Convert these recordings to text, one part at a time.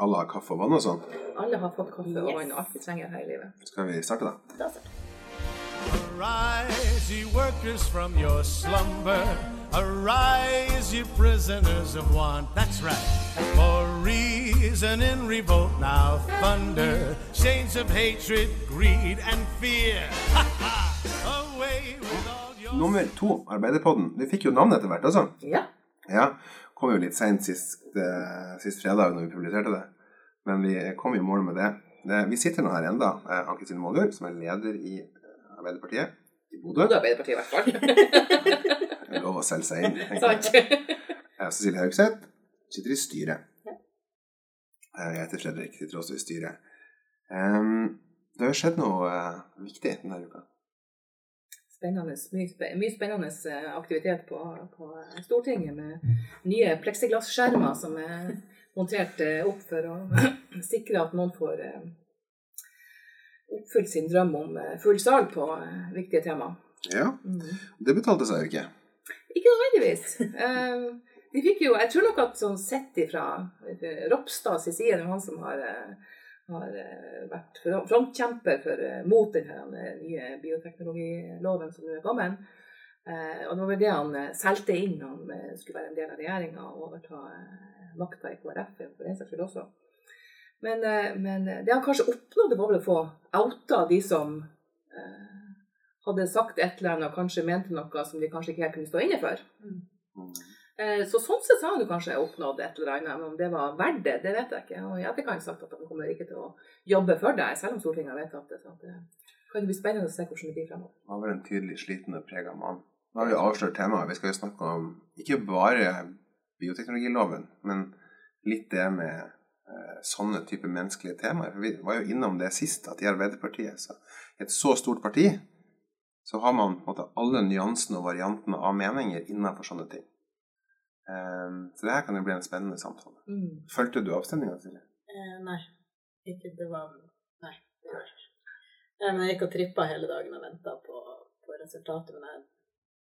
Alle har kaffe og vann og sånn. Alle har fått kaffe og vann og alt vi trenger her i livet. Skal vi starte, da? Da starter vi. Arise, ye workers, from your slumber. Arise, ye prisoners of want. That's right. For reason in revolt now thunder. Chains of hatred, greed, and fear. Away with all your. Nummer to, Arbeiderpodden. Vi fikk jo navn etter hvert, altså. Ja. Ja. Kom jo litt seint sist, eh, sist fredag når vi publiserte det. Men vi kom i mål med det. vi sitter nå her enda, eh, Ann-Kristin Måljord, som er leder i eh, Arbeiderpartiet i Bodø. Bodø Arbeiderparti i hvert fall. Det er lov å selge seg inn. tenker jeg. Er Cecilie Haugseth, sitter i styret. Jeg heter Fredrik, sitter også i styret. Um, det har jo skjedd noe uh, viktig denne uka. Spennende, mye, mye spennende eh, aktivitet på, på Stortinget med nye pleksiglasskjermer som er montert eh, opp for å sikre at noen får eh, oppfylt sin drøm om eh, full sal på eh, viktige tema. Ja, Mm. det betalte seg jo ikke. Ikke nødvendigvis. Eh, De fikk jo, jeg tror nok at sånn sett ifra Ropstad, Ropstads side, det er han som har, eh, har eh, vært frontkjemper for, eh, mot den eh, nye bioteknologiloven som nå er kommet. Eh, Og det var vel det han solgte inn når han skulle være en del av regjeringa og overta makta i KrF for den saks skyld også. Men, eh, men det han kanskje oppnådde, var vel å få outa de som eh, hadde sagt et eller annet og kanskje mente noe som de kanskje ikke helt kunne stå inne for. Eh, Så sånn sett så har han kanskje oppnådd et eller annet, men om det var verdt det, det vet jeg ikke. Og i etterkant sagt at han kommer ikke til å jobbe for deg, selv om Stortinget har vedtatt det. Så det kan bli spennende å se hvordan det blir fremover. Han var en tydelig sliten og prega mann. Nå har vi avslørt temaet. Vi skal jo snakke om ikke bare bioteknologiloven, men litt det med eh, sånne type menneskelige temaer. For vi var jo innom det sist, at i Arbeiderpartiet, så, et så stort parti, så har man på en måte alle nyansene og variantene av meninger innenfor sånne ting. Ehm, så det her kan jo bli en spennende samtale. Mm. Fulgte du avstemninga, Silje? Eh, nei. Ikke det var Nei. det var jeg ikke. Men jeg gikk og trippa hele dagen og venta på, på resultatet. Men jeg,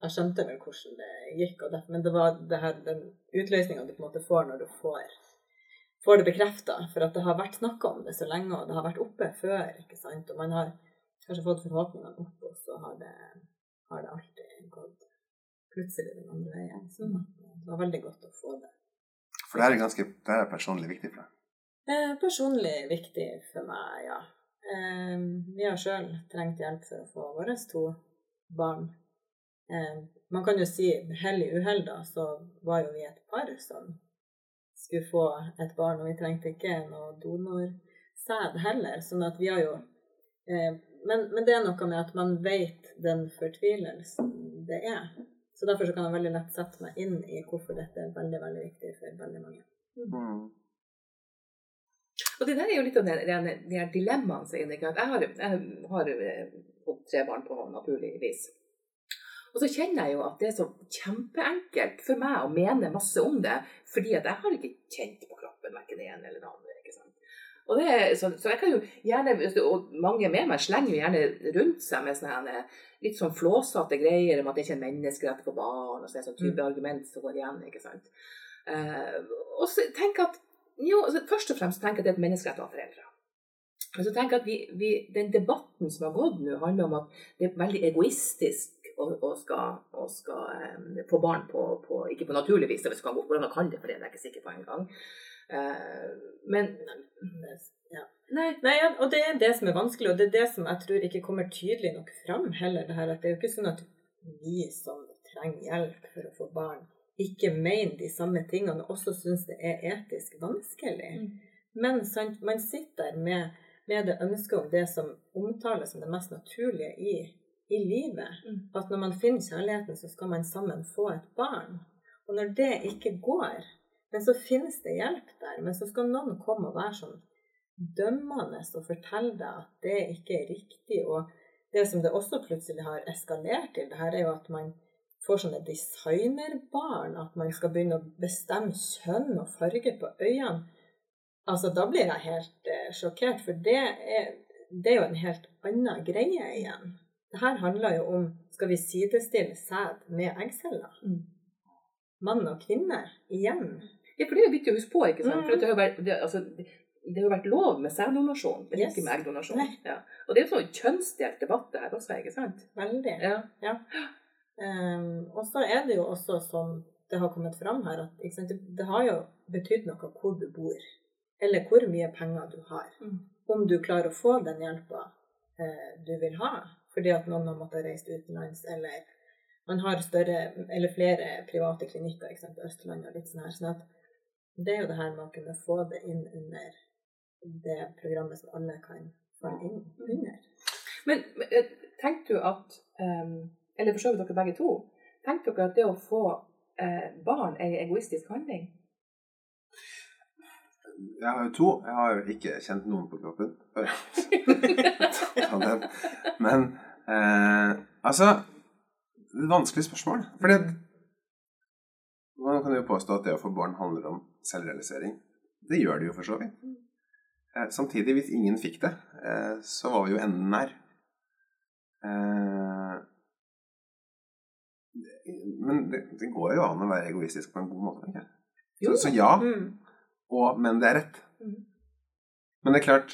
jeg skjønte vel hvordan det gikk. Og det, men det var det her, den utløsninga du på en måte får når du får, får det bekrefta. For at det har vært snakka om det så lenge, og det har vært oppe før. ikke sant? Og man har kanskje fått forhåpningene opp, og så har det, har det alltid gått plutselig den andre veien. Så det var veldig godt å få det. For det er ganske det er personlig viktig for deg. Eh, personlig viktig for meg, ja. Eh, vi har sjøl trengt hjelp for å få våre to barn. Eh, man kan jo si hell i uhell, da, så var jo vi et par som skulle få et barn, og vi trengte ikke noe donorsæd heller. Sånn at vi har jo eh, men, men det er noe med at man vet den fortvilelsen det er. Så derfor så kan jeg veldig lett sette meg inn i hvorfor dette er veldig, veldig viktig for veldig mange. Mm. Og det der er jo litt av de, de, de her dilemmaene. jeg, ikke? Jeg har, jeg har eh, fått tre barn på naturligvis. Og så kjenner jeg jo at det er så kjempeenkelt for meg å mene masse om det, fordi at jeg har ikke kjent på kroppen verken det ene eller det andre. ikke sant? Og det, er- så, så jeg kan jo gjerne, og mange med meg slenger jo gjerne rundt seg med sånne her, litt sånn flåsete greier om at det ikke er en menneskerett for barn, og så er det sånn type argument som går igjen. ikke sant? Uh, og så tenk at jo, altså, først og fremst jeg at det er et menneskerett å ha foreldre. Men så jeg at vi, vi, den debatten som har gått nå, handler om at det er veldig egoistisk å, skal, å skal um, få barn på, på Ikke på naturlig vis, hvis man går an å kalle det for det, det er jeg ikke sikker på engang. Uh, men. Nei, Nei, og det er det som er vanskelig, og det er det som jeg tror ikke kommer tydelig nok fram heller. Det her, at det er jo ikke sånn at vi som trenger hjelp for å få barn, ikke mener de samme tingene og også syns det er etisk vanskelig. Mm. Men sant, man sitter med, med det ønsket om det som omtales som det mest naturlige i, i livet. Mm. At når man finner kjærligheten, så skal man sammen få et barn. Og når det ikke går, men så finnes det hjelp der, men så skal noen komme og være sånn dømmende og fortelle deg at det ikke er riktig. Og det som det også plutselig har eskalert til, det her er jo at man får sånne designerbarn, at man skal begynne å bestemme kjønn og farge på øynene. Altså, da blir jeg helt eh, sjokkert, for det er, det er jo en helt annen greie igjen. Det her handler jo om skal vi sidestille sæd med eggceller? Mm. Mann og kvinne igjen. Ja, for det er jo viktig å huske på, ikke sant. Mm. For det, altså, det har jo vært lov med sæddonasjon, men Yes. ikke med eggdonasjon. Ja. Og det er jo sånn kjønnsdelt debatt det her også, ikke sant? Veldig. Ja. Um, og så er det jo også som det har kommet fram her, at sant, det, det har jo betydd noe hvor du bor, eller hvor mye penger du har. Mm. Om du klarer å få den hjelpa eh, du vil ha, fordi at noen har måttet reise utenlands, eller man har større, eller flere private klinikker, ikke sant, Østlandet og litt sånn her. sånn at det er jo det her med å kunne få det inn under det programmet som alle kan falle inn under. Men, men eh, tenker du at, um, eller for så vidt dere begge to, tenker dere at det å få eh, barn er en egoistisk handling? Jeg har jo to. Jeg har jo ikke kjent noen på kroppen før. Men eh, altså Det er et vanskelig spørsmål. Fordi at Man kan jo påstå at det å få barn handler om selvrealisering. Det gjør det jo for så vidt. Eh, samtidig, hvis ingen fikk det, eh, så var vi jo enden nær. Eh, men det, det går jo an å være egoistisk på en god måte, tenker jeg. Så, så ja, Mm. og, men det er rett. Mhm. Men det er klart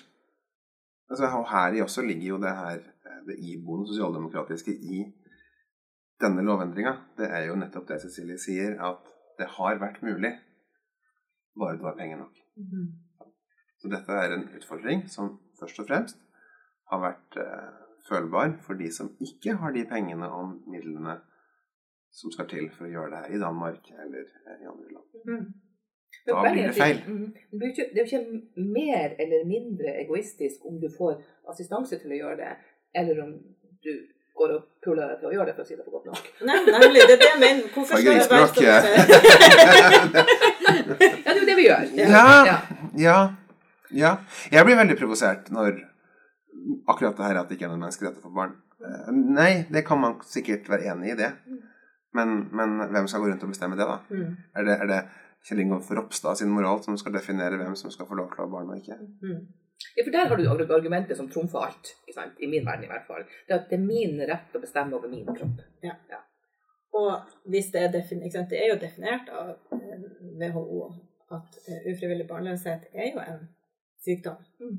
altså, Her i også ligger jo det her det iboende sosialdemokratiske i denne lovendringa. Det er jo nettopp det Cecilie sier, at det har vært mulig, bare det var penger nok. Så dette er en utfordring som først og fremst har vært eh, følbar for de som ikke har de pengene og midlene som skal til for å gjøre det her i Danmark eller eh, i andre land. Mm. Da blir det feil. Mhm. Det er jo ikke mer eller mindre egoistisk om du får assistanse til å gjøre det, eller om du går og puller deg til å gjøre det, for å si det på godt nok. Nei, nemlig. Det er det jeg mener. Hvorfor skal det være sånn? Ja, det er jo det vi gjør. Ja. Ja. Ja, ja. Jeg blir veldig provosert når akkurat det her at det ikke er noen menneskeretter for barn. Eh, Nei, det kan man sikkert være enig i det. Men, men hvem skal gå rundt og bestemme det, da? Mm. Er det, er det Kjell Ingolf Ropstad sin moral som skal definere hvem som skal få lov til å ha barn og ikke? Mm. Ja, for der har du argumentet som trumfer alt, ikke sant? i min verden i hvert fall. Det at det er min rett å bestemme over min kropp. Ja, Og hvis det er definert, ikke sant, det er jo definert av eh, WHO at eh, ufrivillig barnløshet er jo en sykdom. Mm.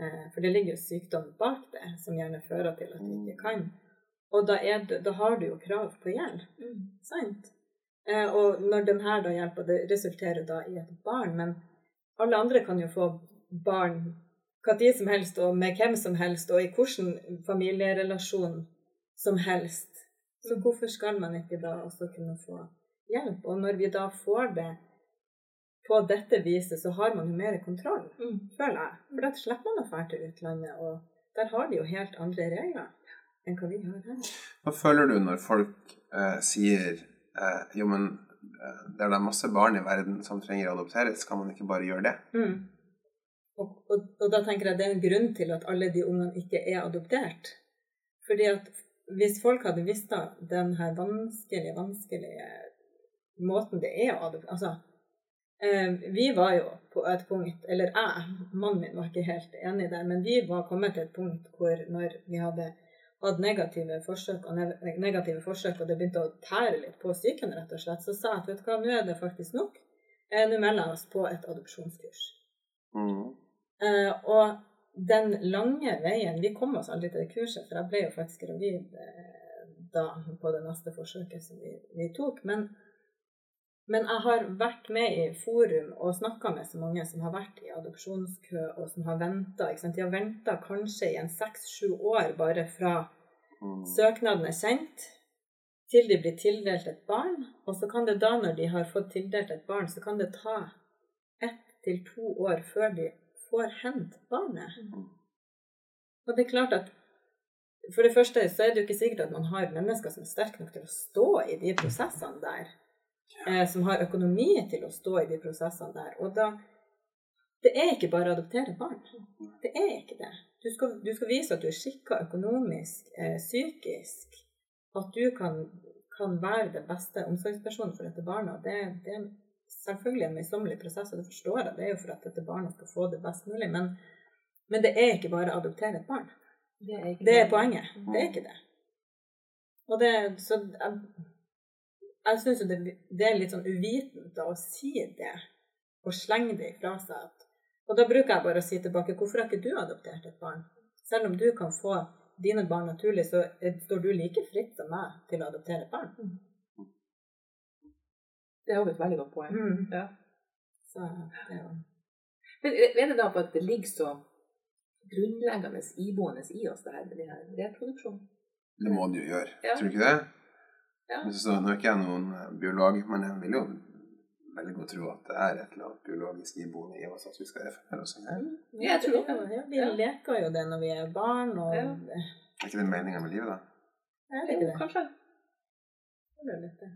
Eh, For det ligger jo sykdom bak det, som gjerne fører til at du ikke kan. Og da, det, da har du jo krav på hjelp. Sant? Eh, og når den her da hjelper, det resulterer da i et barn, men alle andre kan jo få barn hva tid som helst, og med hvem som helst, og i hvilken familierelasjon som helst. Så hvorfor skal man ikke da også kunne få hjelp? Og når vi da får det på dette viset, så har man jo mer kontroll, Mm. føler jeg. For da slipper man å dra til utlandet, og der har de jo helt andre regler enn hva vi har her. Hva føler du når folk eh, sier eh, jo, men eh, det er da masse barn i verden som trenger å adopteres, kan man ikke bare gjøre det? Mm. Og, og, og da tenker jeg det er en grunn til at alle de ungene ikke er adoptert. Fordi at hvis folk hadde visst da den her vanskelige, vanskelige måten det er å adoptere Altså, vi var jo på et punkt, eller jeg, mannen min var ikke helt enig der, men vi var kommet til et punkt hvor når vi hadde hatt negative forsøk, og negative forsøk, og det begynte å tære litt på psyken, rett og slett, så sa jeg at vet du hva, nå er det faktisk nok. Eh, Nå melder jeg oss på et adopsjonskurs. Mm. Eh, og den lange veien Vi kom oss aldri til det kurset, for jeg ble jo faktisk gravid eh, da på det neste forsøket som vi, vi tok. Men, men jeg har vært med i forum og snakka med så mange som har vært i adopsjonskø, og som har venta. De har venta kanskje i en seks-sju år bare fra Mm. søknaden er sendt, til de blir tildelt et barn. Og så kan det da, når de har fått tildelt et barn, så kan det ta ett til to år før de får hent barnet. Og det er klart at for det første så er det jo ikke sikkert at man har mennesker som er sterke nok til å stå i de prosessene der. Eh, som har økonomi til å stå i de prosessene der. Og da Det er ikke bare å adoptere barn. Det er ikke det. Du skal, du skal vise at du er skikka økonomisk, eh, psykisk. At du kan, kan være den beste omsorgspersonen for dette barna. Det, det er selvfølgelig en møysommelig prosess, og det forstår jeg. Det er jo for at dette barnet skal få det best mulig. Men, men det er ikke bare å adoptere et barn. Det er, Det er poenget. Det er ikke det. Og det, så jeg, Jeg syns jo det, det er litt sånn uvitent å si det, og slenge det fra seg. At, og da bruker jeg bare å si tilbake hvorfor har ikke du adoptert et barn? Selv om du kan få dine barn naturlig, så er- står du like fritt som meg til å adoptere et barn. Det er jo et veldig godt poeng. Mm. Ja. Så det er jo Men er det da på at det ligger så grunnleggende iboende i oss, det her med det her reproduksjon? Det må du jo gjøre, Ja. tror du ikke det? Ja. Så, nå er ikke jeg noen eh, biolog, men jeg vil jo veldig godt tro at det er et eller annet biologisk iboende i oss at vi skal referere oss. Er Ja, jeg tror det. er Ja, vi leker jo det når vi er barn, og Ja. ikke det meninga med livet, da? Jeg det liker det. kanskje. Det er litt det.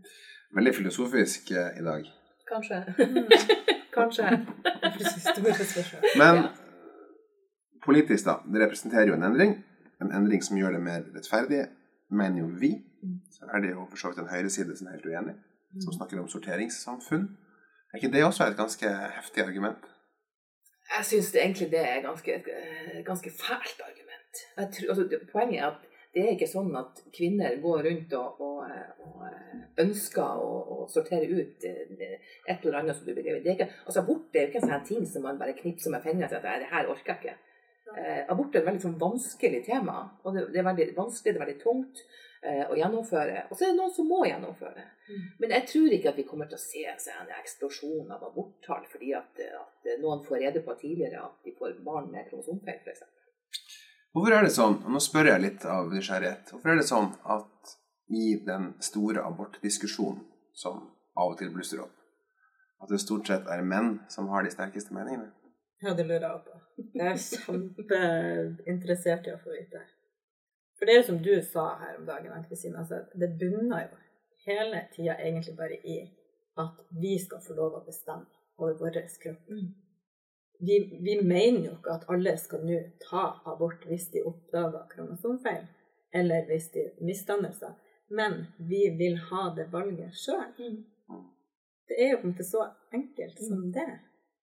Veldig filosofisk eh, i dag. Kanskje. Mm. Kanskje. Men politisk, da. Det representerer jo en endring. En endring som gjør det mer rettferdig, mener jo vi. Mm. Så er det jo for så vidt en høyreside som er helt uenig, som snakker om sorteringssamfunn. Er ikke det også et ganske heftig argument? Jeg syns egentlig det er ganske, eh, ganske fælt argument. Tror, altså, poenget er at det er ikke sånn at kvinner går rundt og, og, og ønsker å, og sortere ut eh, et eller annet som du gjøre. Det er ikke, altså, abort er jo ikke en sånn ting som man bare knipser med fingrene sier at det her orker jeg ikke. Eh, abort er et veldig sånn vanskelig tema. og Det, det er veldig vanskelig, det er veldig tungt eh, å gjennomføre. Og så er det noen som må gjennomføre. Mm. Men jeg tror ikke at vi kommer til å se altså, en eksplosjon av aborttall fordi at, at noen får rede på tidligere at de får barn med kromosomfeil, f.eks. Hvorfor er det sånn, og nå spør jeg litt av nysgjerrighet, hvorfor er det sånn at i den store abortdiskusjonen som av og til blusser opp, at det stort sett er menn som har de sterkeste meningene? Ja, det lurer jeg på. Jeg er kjempeinteressert i å få vite. For det er jo som du sa her om dagen, Ann-Kristin, altså, det bunner jo hele tida egentlig bare i at vi skal få lov å bestemme over vår kropp. Vi, vi mener jo ikke at alle skal nå ta abort hvis de oppdager kromosomfeil, eller hvis de misdannelser, men vi vil ha det valget sjøl. Det er jo på en måte så enkelt som det.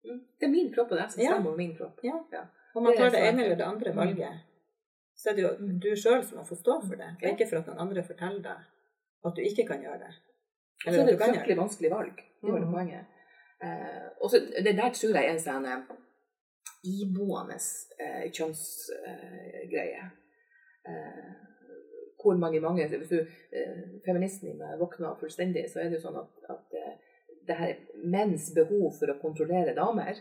Mm. Det er min kropp, og det er jeg som bestemmer min kropp. Ja. Ja. Om man tar det ene eller det andre Mm. valget, så er det jo du sjøl som må få stå for det. Det er ikke for at noen andre forteller deg at du ikke kan gjøre det. Så er det et fryktelig vanskelig valg. Det var det Mhm. poenget. Eh, og så Det der tror jeg er en sånn eh, iboende eh, kjønnsgreie. Eh, hvor mange, mange Hvis du eh, feministen i meg våkner fullstendig, så er det jo sånn at, at eh, det her er menns behov for å kontrollere damer.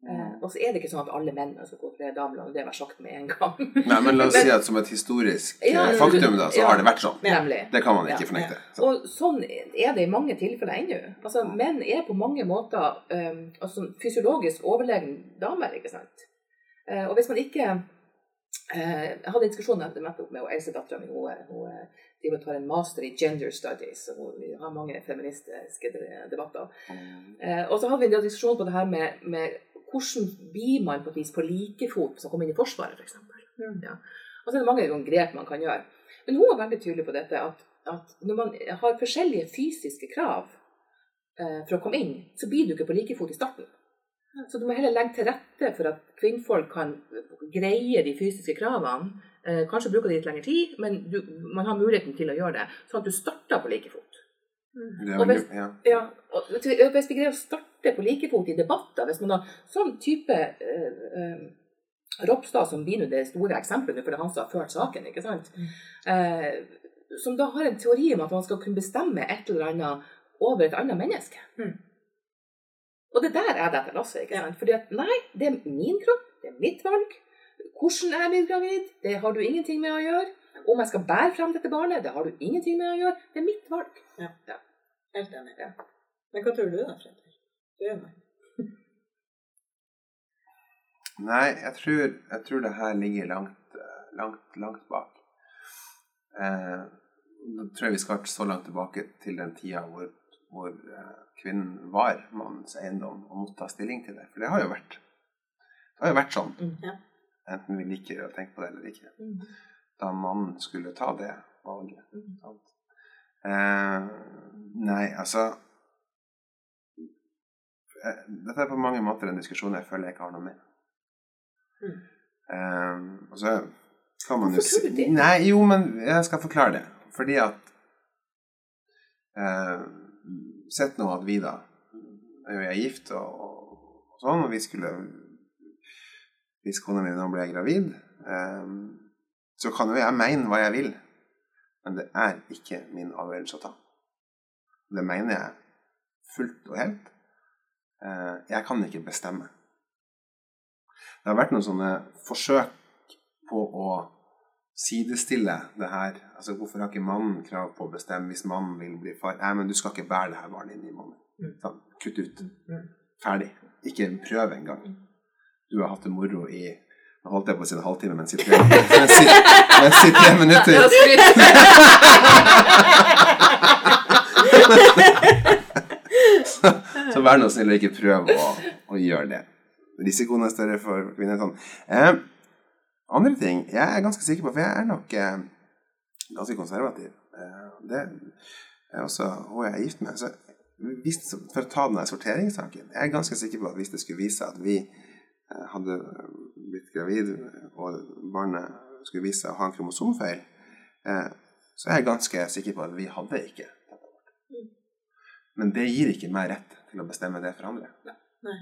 Eh, og så er det ikke sånn at alle menn skal kontrollere damer, og det var sagt med en gang. Nei, men la oss Men- si at som et historisk eh, Ja, faktum, da, så ja. har det vært sånn. Nemlig. Det kan man ikke Ja. fornekte. Så. Og sånn er det i mange tilfeller ennå. Altså, menn er på mange måter um, altså, fysiologisk overlegen damer, ikke sant. Uh, og hvis man ikke Jeg hadde en diskusjon nettopp med eldstedattera mi. Hun, hun er- tar en master i gender studies. og hun- har mange feministiske debatter. Eh, og så hadde vi en diskusjon på det her med, med hvordan blir man på et vis på like fot som kommer inn i Forsvaret, f.eks. Mm. Ja. Og så er det mange grep man kan gjøre. Men hun var veldig tydelig på dette at, at når man har forskjellige fysiske krav eh, for å komme inn, så blir du ikke på like fot i starten. Så du må heller legge til rette for at kvinnfolk kan greie de fysiske kravene. Eh, kanskje bruker det litt lengre tid, men du, man har muligheten til å gjøre det. Sånn at du starter på like fot. Mm. Og hvis- ja. Ja, og Hvis vi greier å starte på like fot i debatter, hvis man har sånn type eh, eh, Ropstad, som blir nå det store eksempelet, for det er han som har ført saken, ikke sant? Eh, som da har en teori om at man skal kunne bestemme et eller annet over et annet menneske. Mm. Og det der er det etter Lasse. ikke sant? Fordi at nei, det er min kropp, det er mitt valg. Hvordan jeg blir gravid, det har du ingenting med å gjøre. Om jeg skal bære frem dette barnet, det har du ingenting med å gjøre. Det er mitt valg. Ja, Helt enig. Ja. Men hva tror du da, Fredrik? Du er meg. Nei, jeg tror, jeg tror det her ligger langt, langt, langt bak. Eh, nå tror jeg vi skal så langt tilbake til den tida hvor, hvor eh, kvinnen var mannens eiendom og måtte ta stilling til det. For det har jo vært, det har jo vært sånn, Mm. Ja. enten vi liker å tenke på det eller ikke, Mm. da mannen skulle ta det valget. Mm. Eh, nei, altså eh, Dette er på mange måter en diskusjon jeg føler jeg ikke har noe med. Mm. Eh, og så kan man jo du det? Nei, jo, men jeg skal forklare det. Fordi at eh, sett nå at vi da er gift og, og sånn, og vi skulle Hvis kona mi nå ble gravid, um, så kan jo jeg mene hva jeg vil, men det er ikke min avgjørelse å ta. Det mener jeg fullt og helt. Uh, jeg kan ikke bestemme. Det har vært noen sånne forsøk på å sidestille det her. Altså, hvorfor har ikke mannen krav på å bestemme hvis mannen vil bli far? Nei, men du skal ikke bære det her barnet inn i mannen. Sånn, kutt ut. Ferdig. Ikke prøv engang. Du har hatt det moro i Nå holdt jeg på å si en halvtime, men si tre, men si, men si tre minutter. så. Så vær nå snill og ikke prøv å, å gjøre det. Risikoen er større for kvinner. Sånn. Eh, andre ting jeg er ganske sikker på, for jeg er nok eh, ganske konservativ. Eh, det er også hun jeg er gift med. Så hvis, for å ta denne sorteringssaken Jeg er ganske sikker på at hvis det skulle vise at vi eh, hadde blitt gravid, og barnet skulle vise seg å ha en kromosomfeil, eh, så er jeg ganske sikker på at vi hadde ikke. Men det gir ikke meg rett til å bestemme det for andre. Nei.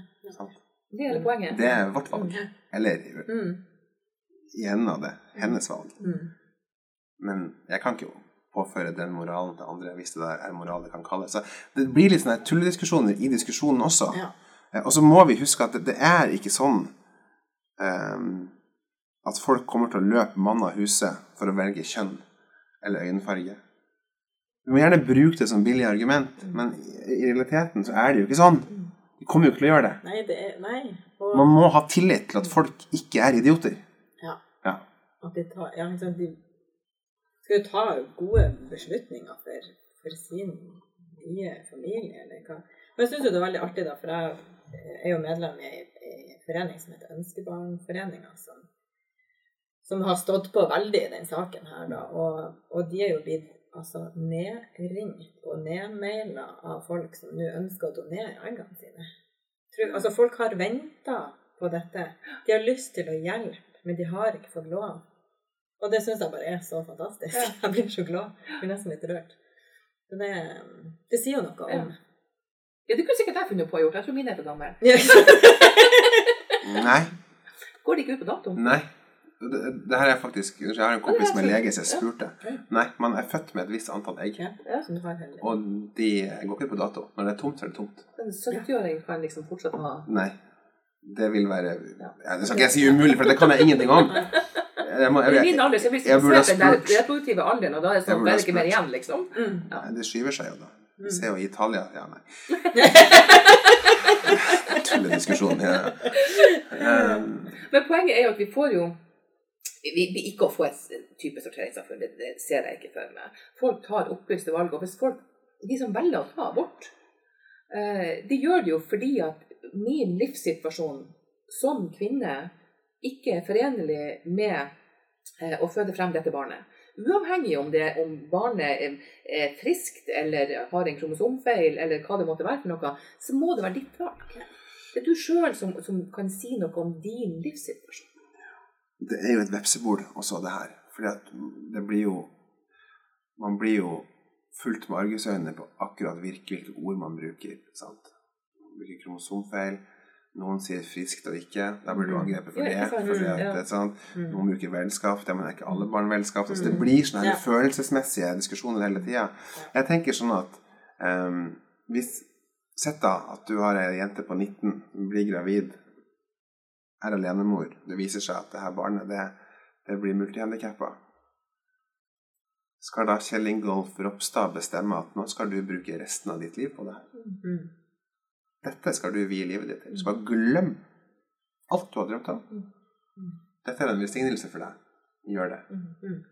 Det er hele poenget. Det er vårt valg. Eller Mm. Av det hennes valg. Mm. Men jeg kan ikke påføre den moralen til andre hvis det der er moral det kan kalles. Så det blir litt sånne tullediskusjoner i diskusjonen også. Ja. Eh, Og så må vi huske at det, det er ikke sånn um, at folk kommer til å løpe mann av huset for å velge kjønn eller øyenfarge. Du må gjerne bruke det som billig argument, men i, i realiteten så er det jo ikke sånn. De kommer jo ikke til å gjøre det. Nei, det er Nei. Og Man må ha tillit til at folk ikke er idioter. At de tar Ja, liksom. De skal jo ta gode beslutninger for, for sin nye familie, eller hva. Men jeg syns jo det er veldig artig, da, for jeg er jo medlem i en forening som heter Ønskebarnforeninga, som, som har stått på veldig i den saken her, da. Og, og de er jo blitt altså nedringt og nedmaila av folk som nå ønsker å donere eggene sine. Tror, altså Folk har venta på dette. De har lyst til å hjelpe, men de har ikke fått lov. Og det syns jeg bare er så fantastisk. Ja. Jeg blir så glad. Jeg blir nesten litt rørt. Det, det sier jo noe om Ja, det kunne sikkert jeg funnet på å gjøre. Jeg tror min er for. Ja, sant? Nei. Går det ikke ut på dato? Nei. Det, det her er faktisk Jeg har en kompis som er lege, så jeg spurte. Nei, man er født med et visst antall egg. Ja, Ja. som du har heller. Og de går ikke på dato. Når det er tomt, så er det tomt. En 70-åring kan liksom fortsatt ha Nei. Det vil være Ja. ja, Det skal ikke jeg si umulig, for det kan jeg ingenting om. Jeg må, I jeg, min jeg, alder så blir jeg burde ha det den spurt. reproduktive alderen, og da er det sånn, ikke mer igjen, liksom. Mm. nei, det skyver seg jo, da. Vi ser jo i Italia Ja, nei. Tullediskusjon. Ja. Um, Men poenget er jo at vi får jo vi, vi ikke å få et type sorteringssamfunn, det, det ser jeg ikke for meg. Folk tar opplyste valg. Og hvis folk, de som velger å ta abort, eh, de gjør det jo fordi at min livssituasjon som kvinne ikke er forenlig med eh, å føde frem dette barnet. Uavhengig om, det, om barnet er, friskt eller har en kromosomfeil eller hva det måtte være for noe, så må det være ditt valg. Det er du sjøl som, som kan si noe om din livssituasjon. det er jo et vepsebol også, det her. Fordi det blir jo Man blir jo fullt med argusøyne på akkurat hvilke, hvilke ord man bruker. sant? Hvilke kromosomfeil. Noen sier friskt og ikke. Da blir du angrepet for det. Fordi at, Ja. det? Mm. Noen bruker velskapt. Ja, men er ikke alle barn velskapt? Altså, det Mm. blir sånne her Ja. følelsesmessige diskusjoner hele tida. Jeg tenker sånn at um, hvis Sett da at du har ei jente på 19, blir gravid, er alenemor. Det viser seg at det her barnet det, det blir multihandikappa. Skal da Kjell Ingolf Ropstad bestemme at nå skal du bruke resten av ditt liv på det Mm Mm. Dette skal du vie livet ditt til. Du skal glemme alt du har drømt om. Dette er en velsignelse for deg. Gjør det. Mm. Mm.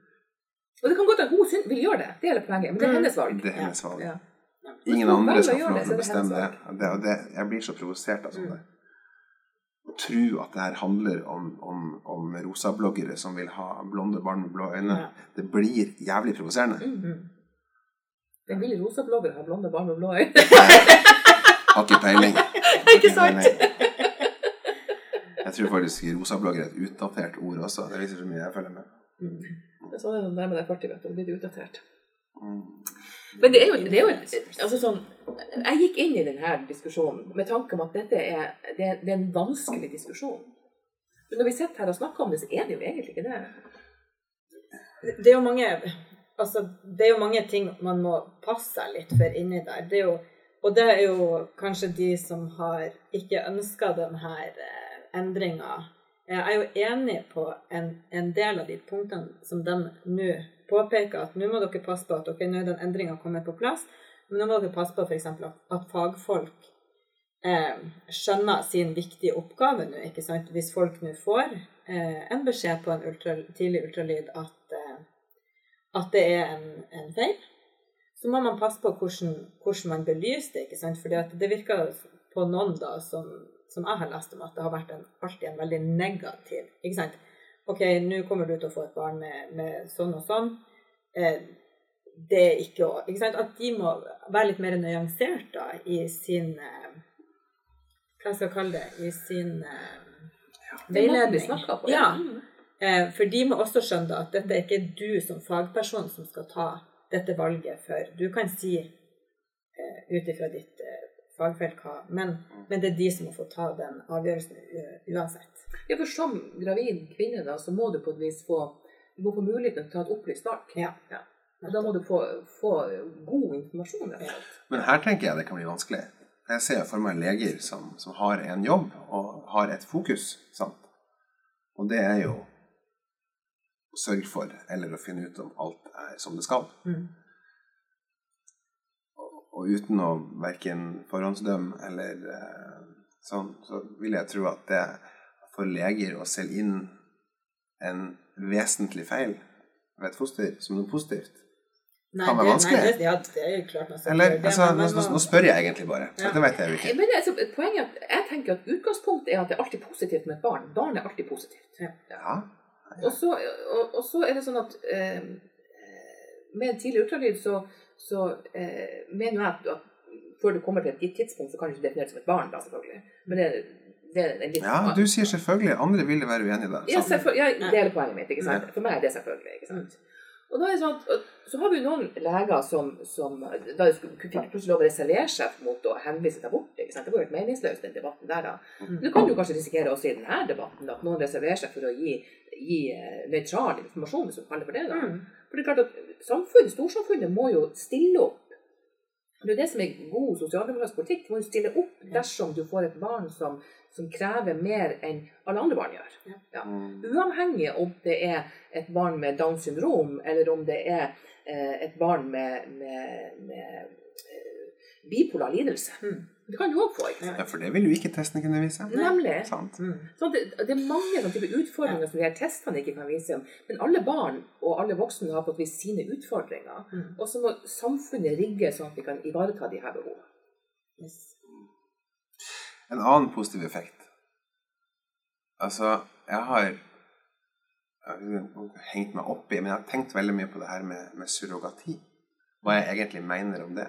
Og det kan godt at hun vil gjøre det, det er hele poenget, men det er Mm. hennes valg. Det er hennes valg. Ja. Ingen andre skal få lov til å bestemme det. det, og det jeg blir så provosert av sånt. Mm. Å tro at det her handler om, om, om rosabloggere som vil ha blonde barn med blå øyne, Ja. det blir jævlig provoserende. Mm. Den vil rosa blogger ha blonde barn med blå øyne. Har ikke peiling. Ikke sant? Jeg tror faktisk rosablogger er et utdatert ord også. Det viser så mye jeg følger med. Mm. Det er sånn det nærmer deg 40, vet du, da blir det utdatert. Men det er jo, det er jo altså sånn, Jeg gikk inn i denne diskusjonen med tanke om at dette er, det er, det er en vanskelig diskusjon. Men når vi sitter her og snakker om det, så er det jo egentlig ikke det. Det er jo mange altså, det er jo mange ting man må passe seg litt for inni der. Det er jo, og det er jo kanskje de som har ikke ønska denne eh, endringa. Jeg er jo enig på en, en del av de punktene som de nå påpeker, at nå må dere passe på at okay, nå den endringa kommet på plass, men nå må dere passe på f.eks. At, at fagfolk eh, skjønner sin viktige oppgave nå. ikke sant? Hvis folk nå får eh, en beskjed på en ultra, tidlig ultralyd at, eh, at det er en, en, feil, så må man passe på hvordan, hvordan man belyser det. ikke sant? Fordi det virker på noen da som, som, jeg har lest om, at det har vært en, alltid en veldig negativ ikke sant? OK, nå kommer du til å få et barn med, med sånn og sånn. Eh, det er ikke å ikke sant? At de må være litt mer nyansert da, i sin eh, Hva skal jeg kalle det? I sin eh, veiledning. På, ja. Eh, for de må også skjønne at dette er ikke du som fagperson som skal ta dette valget for. Du kan si eh, ut ifra ditt eh, fagfelt hva, men, men, det er de som må få ta den avgjørelsen uansett. Ja, for som gravid kvinne da, så må du på et vis få, du må få muligheten til å ta et opplyst valg. Ja. ja. Og da må du få, få god informasjon. Ja. Men her tenker jeg det kan bli vanskelig. Jeg ser for meg leger som, som har en jobb og har et fokus. Sant? Og det er jo sørge for, eller å finne ut om alt er som det skal. Mm. Og, og, uten å verken forhåndsdømme eller eh, sånn, så vil jeg tro at det for leger å selge inn en vesentlig feil ved et foster som noe positivt. Nei, kan være vanskelig. Nei, det, ja, det er jo klart Eller, det, altså, nå, nå, nå, spør jeg egentlig bare. Ja. Det vet jeg jo ikke. Men altså, poenget er at jeg tenker at utgangspunktet er at det er alltid positivt med et barn. Barn er alltid positivt. Ja. ja. Og, så, og, og, så, er det sånn at eh, med en tidlig ultralyd så, så eh, mener jeg at, at, før du kommer til et gitt tidspunkt, så kan du ikke defineres som et barn, da, selvfølgelig. Men det, Litt, ja, du sier selvfølgelig. Andre ville være uenig der. Ja, ja, det er poenget mitt. ikke sant? For meg er det selvfølgelig. ikke sant? Og da er det sånn at, Så har vi jo noen leger som, som da fikk plutselig lov å reservere seg mot å henvise til abort. ikke sant? Det var jo helt meningsløst, den debatten der. da. Men Du kan jo kanskje risikere også i denne debatten da, at noen reserverer seg for å gi, gi eh, nøytral informasjon, hvis du kaller det for det. da. Mm. For det er klart at samfunnet, Storsamfunnet må jo stille opp. Det er jo det som er god sosialdemokratisk politikk. Du må stille opp dersom du får et barn som som krever mer enn alle andre barn gjør. Ja. Uavhengig om det er et barn med Downs syndrom, eller om det er eh, et barn med, med, med eh, bipolar lidelse. Mm. Det kan du òg få. ikke? Ja, For det vil jo ikke testene kunne vise. Nemlig. Mm. Så det, det, er mange sånne type utfordringer ja. som de her testene ikke kan vise. Men alle barn og alle voksne har på et vis sine utfordringer. Mm. Og så må samfunnet rigge sånn at vi kan ivareta de her behovene. Yes. En annen positiv effekt Altså, jeg har, jeg har hengt meg opp i Men jeg har tenkt veldig mye på det her med, med surrogati. Hva jeg egentlig mener om det.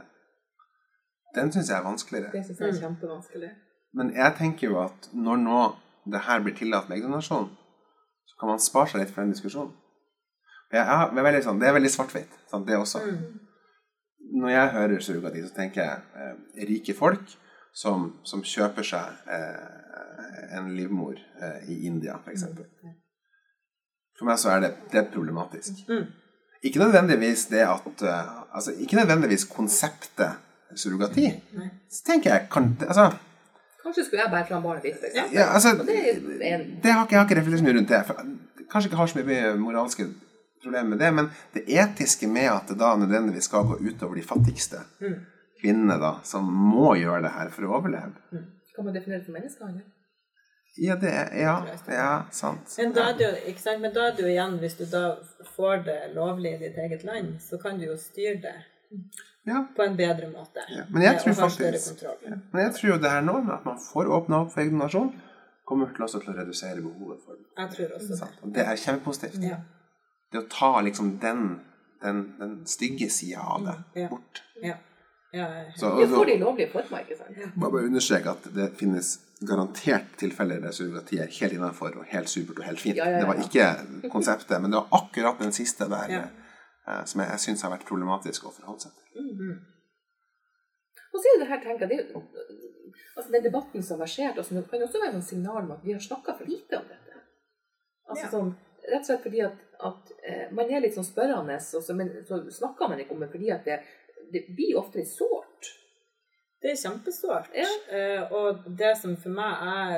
Den syns jeg er vanskeligere. Det syns jeg er kjempevanskelig. Men jeg tenker jo at når nå det her blir tillatt med eggdonasjon, så kan man spare seg litt for den diskusjonen. Jeg, jeg, det, er veldig, sånn, det er veldig svart-hvitt, det også. Mm. Når jeg hører surrogati, så tenker jeg eh, rike folk som, som kjøper seg eh, en livmor eh, i India, f.eks. For, for meg så er det, det er problematisk. Mm. Ikke nødvendigvis det at uh, Altså, ikke nødvendigvis konseptet surrogati. Så tenker jeg kan, altså, Kanskje skulle jeg bære fram barnet ditt, f.eks. Ja, altså, det, en... det har ikke, jeg har ikke refleksjoner rundt det. Kanskje ikke har så mye moralske problemer med det, men det etiske med at det da nødvendigvis skal gå utover de fattigste. Mm kvinnene da, som må gjøre det her for å overleve. Mm. Kan man definere det som menneskehandel? Ja, det er, ja, ja, sant. Men da, er det jo, ikke sant? Men da er det jo igjen, hvis du da får det lovlig i ditt eget land, så kan du jo styre det ja. på en bedre måte. Ja. Men, jeg tror faktisk, men jeg tror jo det her nå, med at man får åpna opp for egen nasjon, kommer til, også til å redusere behovet for det. Jeg tror også det. Og det er kjempepositivt. Ja. Det å ta liksom den, den, den stygge sida av det ja. bort. Ja. Ja, så, det får de lovlige former, ikke sant? Ja. Bare understreke at det finnes garantert tilfeller der surrogati er helt innenfor og helt supert og helt fint. Ja, ja, det var ikke konseptet, men det var akkurat den siste der eh, som jeg, jeg syns har vært problematisk å forholde seg til. Mm. Og så er det her, tenker jeg, det altså Den debatten som har versert, altså, kan også være et signal om at vi har snakka for lite om dette. Altså Ja. sånn, Rett og slett fordi at, at eh, man er litt sånn spørrende, og så, men så snakker man ikke om det fordi at det, det blir ofte sårt. Det er kjempesårt. Ja. Eh, og det som for meg er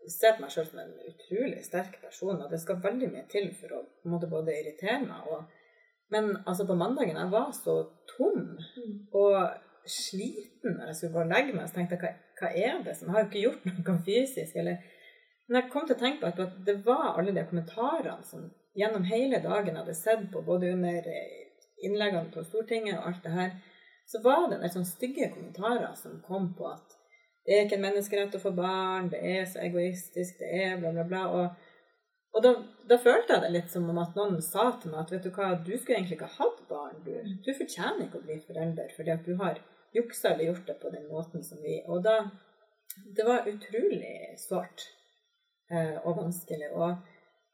jeg ser på meg selv som en utrolig sterk person, og det skal veldig mye til for å på en måte både irritere meg. Og, men altså på mandagen jeg var så tom og sliten når jeg skulle gå og legge meg, så tenkte jeg hva, hva er det som Jeg har jo ikke gjort noe fysisk. eller men jeg kom til å tenke på at det var alle de kommentarene som gjennom hele dagen jeg hadde sett på, både under innleggene på Stortinget og alt det her, så var det en sånne stygge kommentarer som kom på at det er ikke en menneskerett å få barn, det er så egoistisk, det er bla, bla, bla. Og, og da, da følte jeg det litt som om at noen sa til meg at vet du hva, du skulle egentlig ikke ha hatt barn. Du, du fortjener ikke å bli forelder fordi at du har juksa eller gjort det på den måten som vi Og da Det var utrolig sårt eh, og vanskelig. Og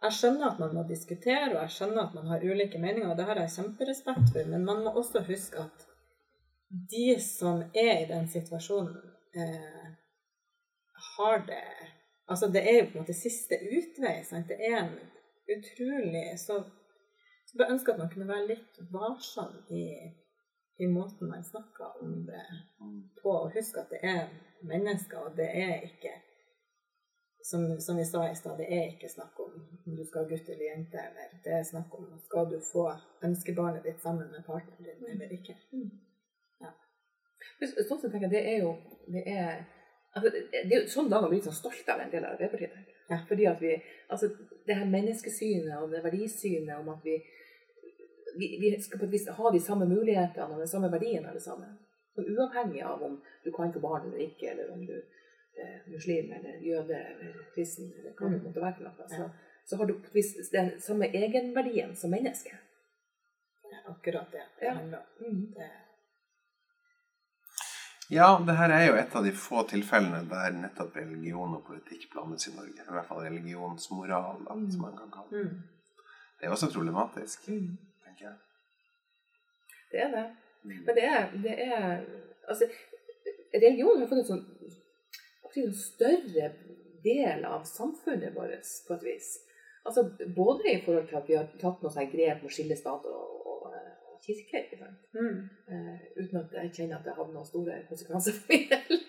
jeg skjønner at man må diskutere, og jeg skjønner at man har ulike meninger, og det har jeg kjemperespekt for, men man må også huske at de som er i den situasjonen, eh, har det Altså, det er jo på en måte siste utvei. Sant? Det er en utrolig Så bare ønsker at man kunne være litt varsom i, i måten man snakker om det på, og huske at det er mennesker, og det er ikke som, som vi sa i stad, det er ikke snakk om om du skal ha gutt eller jente, eller det er snakk om skal du få ønskebarnet ditt sammen med partneren din eller ikke. Ja. Sånn sett tenker jeg, det er jo det er, altså, det er jo sånn dager blir litt sånn stolt av en del av Arbeiderpartiet. Ja. Fordi at vi, altså Det her menneskesynet og det verdisynet om at vi, vi, vi skal på et vis ha de samme mulighetene og den samme verdien alle sammen. Uavhengig av om du kan få barn eller ikke, eller om du muslim eller jøde eller kristen eller hva det Mm. måtte være for noe, så, så har du den samme egenverdien som menneske. Det er akkurat det det Ja. handler om. Mm. Det, Ja, det her er jo et av de få tilfellene der nettopp religion og politikk blandes i Norge. I hvert fall religionsmoral, da, som man kan kalle det. mm. Det er også problematisk, Mm. tenker jeg. Det er det. Mm. Men det er, det er altså, Religion har fått en sånn si, en større del av samfunnet vårt på et vis. Altså, både i forhold til at vi har tatt noen sånne grep med å skille stat og, og, og kirke. Mm. uh, uten at jeg kjenner at det har noen store konsekvenser for min del.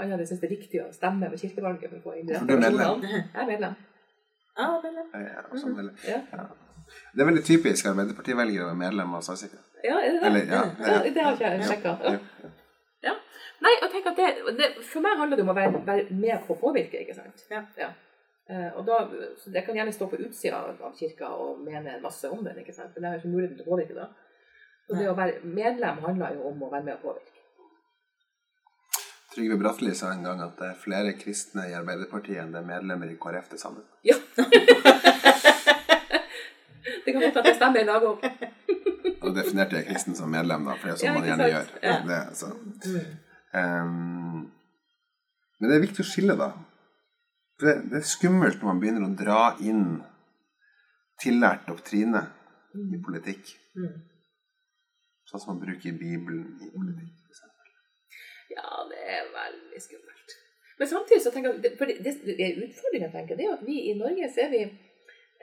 Annet enn jeg syns det er viktig å stemme ved kirkevalget for å få inn de du er medlem. Jeg er medlem. Ah, medlem. ja. Ja, medlem. sånn, Ja, ja. Det er veldig typisk Arbeiderparti-velgere å være medlem av statskirka. ja er det det? Eller, ja, Ja, det har ikke jeg Ja, sjekka. ja, ja. Nei, og tenk at det, det, For meg handler det om å være, være med på å påvirke. ikke sant? Ja. Eh, og da, så Jeg kan gjerne stå på utsida av, kirka og mene masse om den, ikke sant? men jeg har ikke muligheten til å påvirke da. Så det å være medlem handler jo om å være med å påvirke. Trygve Bratteli sa en gang at det er flere kristne i Arbeiderpartiet enn det er medlemmer i KrF til sammen. Ja! det kan godt at det stemmer i dag òg. Og da definerte jeg kristen som medlem, da, for det er sånn Ja, man gjerne sant? gjør. Ja. Det, Mm. Ehm, men det er viktig å skille, da. For det, det er skummelt når man begynner å dra inn tillært doktrine i politikk. Mm. Sånn som man bruker Bibelen i politikk. f.eks. Ja, det er veldig skummelt. Men samtidig så tenker jeg, for det, det, er utfordringen, tenker jeg, det er at vi i Norge så er vi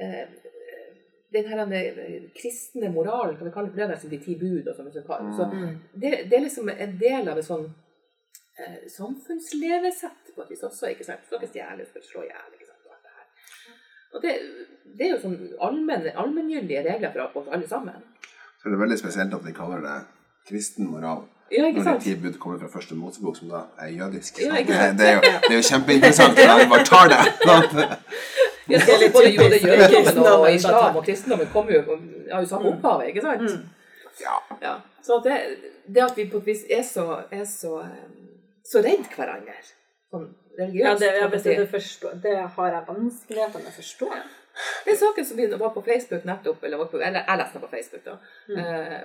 eh, den her den kristne moralen, kan vi kalle det det, er de ti bud og sånn. Så, så Mm. det, det er liksom en del av et sånn eh, samfunnslevesett på et vis også, ikke sant? Du skal ikke stjele, du skal ikke slå i hjel, sant? Og, det det, det er jo sånn allmenn, allmenngyldige regler for oss alle sammen. Så det er veldig spesielt at de kaller det kristen moral. Ja, ikke Når de sant? ti bud kommer fra første Mosebok, som da er jødisk. Ja, ikke det, sant? det, er jo, det er jo kjempeinteressant. Ja, vi bare tar det. Ja, Det er litt både jødedommen og islam og kristendommen kommer jo har jo samme opphavet, ikke sant? Mm. Ja. Ja. Så det, det at vi på et vis er så, er så, eh, så redd hverandre, sånn religiøst Ja, det, ja, det, forstår, det har jeg vanskeligheter med å forstå. Den saken som var på Facebook nettopp, eller, eller jeg leste den på Facebook, da, Mm. eh,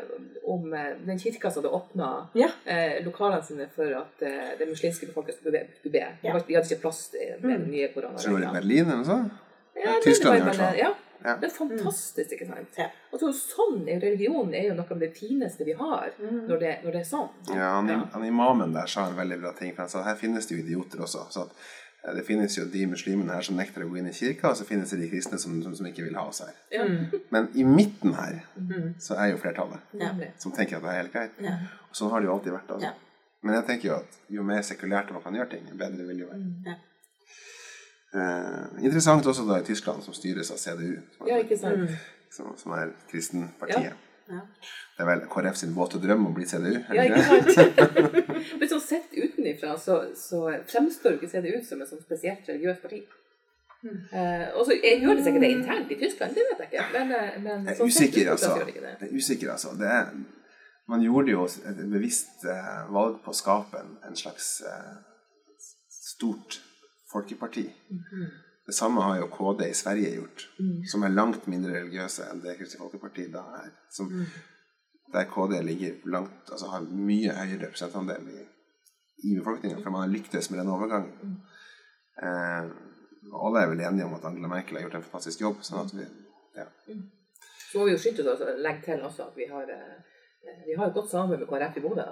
om eh, den kirka som hadde åpna Ja. eh, lokalene sine for at eh, det muslimske befolkningen skulle be. Ja. De hadde ikke plass til Mm. den nye koronaen. tror det var i Berlin eller noe sånt. Ja, Tyskland i hvert fall. Ja, Ja. Det er fantastisk, ikke sant? Ja. Og så sånn er jo religionen er jo noe av det fineste vi har, Mm. når, det, når det er sånn. Ja, han, Ja. han imamen der sa en veldig bra ting. For han sa her finnes det jo idioter også. Så at, eh, det finnes jo de muslimene her som nekter å gå inn i kirka, og så finnes det de kristne som, som, som ikke vil ha oss her. Mm. Men i midten her Mm. så er jo flertallet Ja. Som tenker at det er helt greit. Ja. Og sånn har det jo alltid vært. Altså. Ja. Men jeg tenker jo at jo mer sekulært man kan gjøre ting, jo bedre vil det jo være. Ja. Eh, interessant også da i Tyskland, som styres av CDU, som Ja, er, ikke sant? Mm. som, som er kristenpartiet. Ja. Det er vel KrF sin våte drøm å bli CDU? Ja, ikke sant? Men sånn sett utenifra så, så fremstår jo ikke CDU som et sånn spesielt religiøst parti. Uh, og så gjør det sikkert det internt i Tyskland, det vet jeg ikke. Men, eh, men Jeg er sånn usikker, altså. det det. Er usikker, altså. Det er, man gjorde jo et bevisst uh, valg på å skape en, en slags uh, stort folkeparti. Mm. Det samme har jo KD i Sverige gjort, Mm. som er langt mindre religiøse enn det Kristelig Folkeparti da er. Som, Mm. Der KD ligger langt, altså har mye høyere prosentandel i, i befolkninga, for man har lyktes med den overgangen. Mm. Eh, alle er vel enige om at Angela Merkel har gjort en fantastisk jobb. sånn at vi, ja. Så må vi jo skynde oss å legge til også at vi har, eh, vi har et godt samarbeid med KrF i Bodø.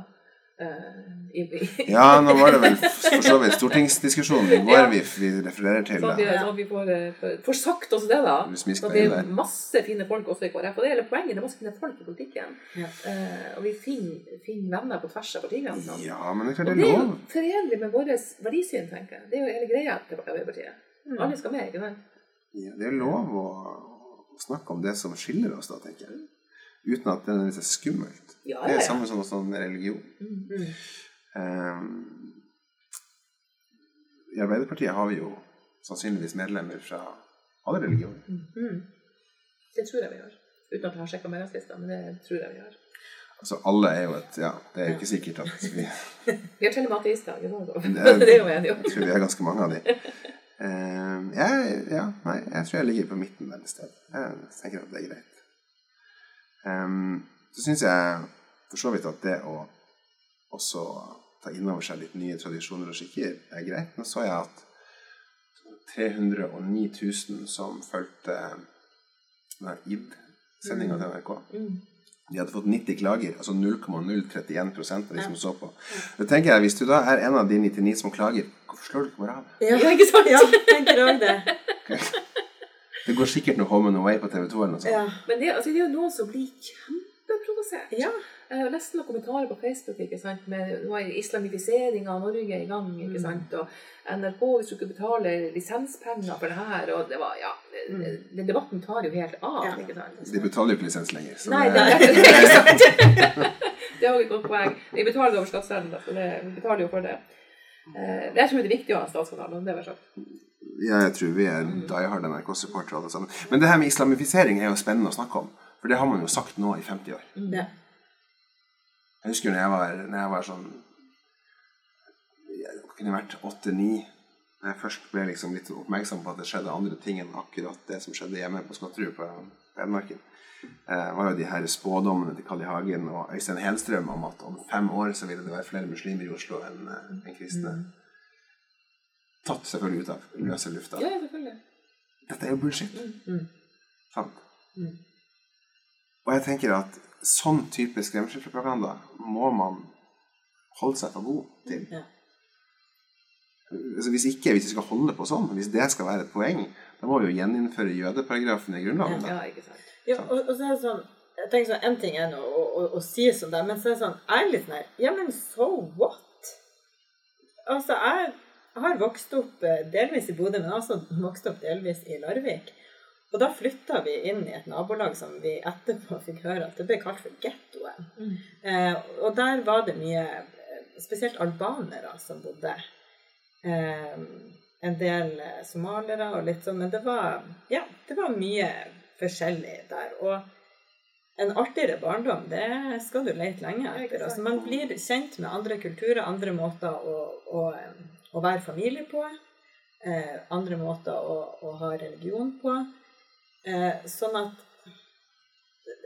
Eh, i, i, Ja, nå var det vel for så vidt stortingsdiskusjonen i går Ja. vi, vi refererer til. Så at vi, så vi får, eh, får- får sagt også det, da. Så det er masse fine folk også i KrF. Og det er hele poenget. Det er masse fine folk i politikken. Ja. Eh, og vi finner, finner venner på tvers av partigrensene. Ja, men det er klart Og det det er jo lov. forenlig med vårt verdisyn, tenker jeg. Det er jo hele greia til Arbeiderpartiet. Mm. Alle skal med, ikke sant? Ja, det er lov å, å snakke om det som skiller oss, da, tenker jeg. Uten at det nødvendigvis er skummelt. Ja, Det ja, er ja. samme som også med religion. Mm. Ehm, I Arbeiderpartiet har vi jo sannsynligvis medlemmer fra alle religioner. Mm. Det tror jeg vi gjør. Uten at jeg har sjekka medlemslista, men det tror jeg vi gjør. Altså alle er jo et Ja, det er jo ikke sikkert at vi Vi har til og med ateister. Det er- er jo enig om. Jeg tror vi er ganske mange av de. Um, jeg, ja, nei, jeg tror jeg ligger på midten der et sted. Jeg tenker at det er greit. Ehm, så syns jeg for så vidt at det å også ta inn over seg litt nye tradisjoner og skikker er greit. Nå så jeg at 309 000 som fulgte ID-sendinga til NRK Mm. de hadde fått 90 klager, altså 0,031 av de som så på. Da tenker jeg, Hvis du da er en av de 99 som klager, hvorfor slår du ikke bare av? Ja, ikke sant? ja, tenker òg det. Det går sikkert noe Home and Away på TV 2 eller noe sånt. Ja. Men det, altså, det er jo noen som blir kjempeprovosert. ja. Jeg har lest noen kommentarer på Facebook ikke sant? med nå er islamifiseringa av Norge i gang. ikke Mm. sant? Og NRK hvis du ikke betaler lisenspenger for det her. og det var, ja, Mm. Den debatten tar jo helt av. Ja. ikke sant? De betaler jo ikke lisens lenger. Så Nei, det det, er ikke sant. Det har vi et godt poeng. Vi betaler det over skatteseddelen, så det, vi betaler jo for det. Det Jeg tror det er viktig å ha en statskanal. om det var sagt. Ja, jeg tror vi er die hard NRK-supportere alle sammen. Men det her med islamifisering er jo spennende å snakke om. For det har man jo sagt nå i 50 år. ja. Jeg husker når jeg var, når jeg var sånn Jeg kunne vært åtte-ni. Da jeg først ble liksom litt oppmerksom på at det skjedde andre ting enn akkurat det som skjedde hjemme på Skotterud på Edmarken, Hedmarken. Eh, var jo de her spådommene til Carl I. Hagen og Øystein Helstrøm om at om fem år så ville det være flere muslimer i Oslo enn eh, enn kristne. Tatt selvfølgelig ut av løse lufta. Ja, selvfølgelig. Dette er jo bullshit. Mm. Sant? Mm. Og jeg tenker at sånn type skremselspropaganda må man holde seg for god til. Ja. Altså, hvis ikke, hvis vi skal holde på sånn, hvis det skal være et poeng, da må vi jo gjeninnføre jødeparagrafen i Grunnloven. Ja, ikke sant. Ja, og, og så er det sånn jeg tenker sånn, En ting er nå å, å, å si sånn der, men så er det sånn Jeg er litt sånn her Ja, men so what? Altså, jeg har vokst opp eh, delvis i Bodø, men jeg også vokst opp delvis i Larvik. Og da flytta vi inn i et nabolag som vi etterpå fikk høre at det ble kalt for gettoen. Mm. Eh, og der var det mye eh, Spesielt albanere som bodde. Eh, en del somalere somaliere og litt sånn, men det var, ja, det var mye forskjellig der. Og en artigere barndom, det skal du lete lenge etter. Altså, man blir kjent med andre kulturer, andre måter å, å, å være familie på. Eh, andre måter å, å ha religion på. Eh, sånn at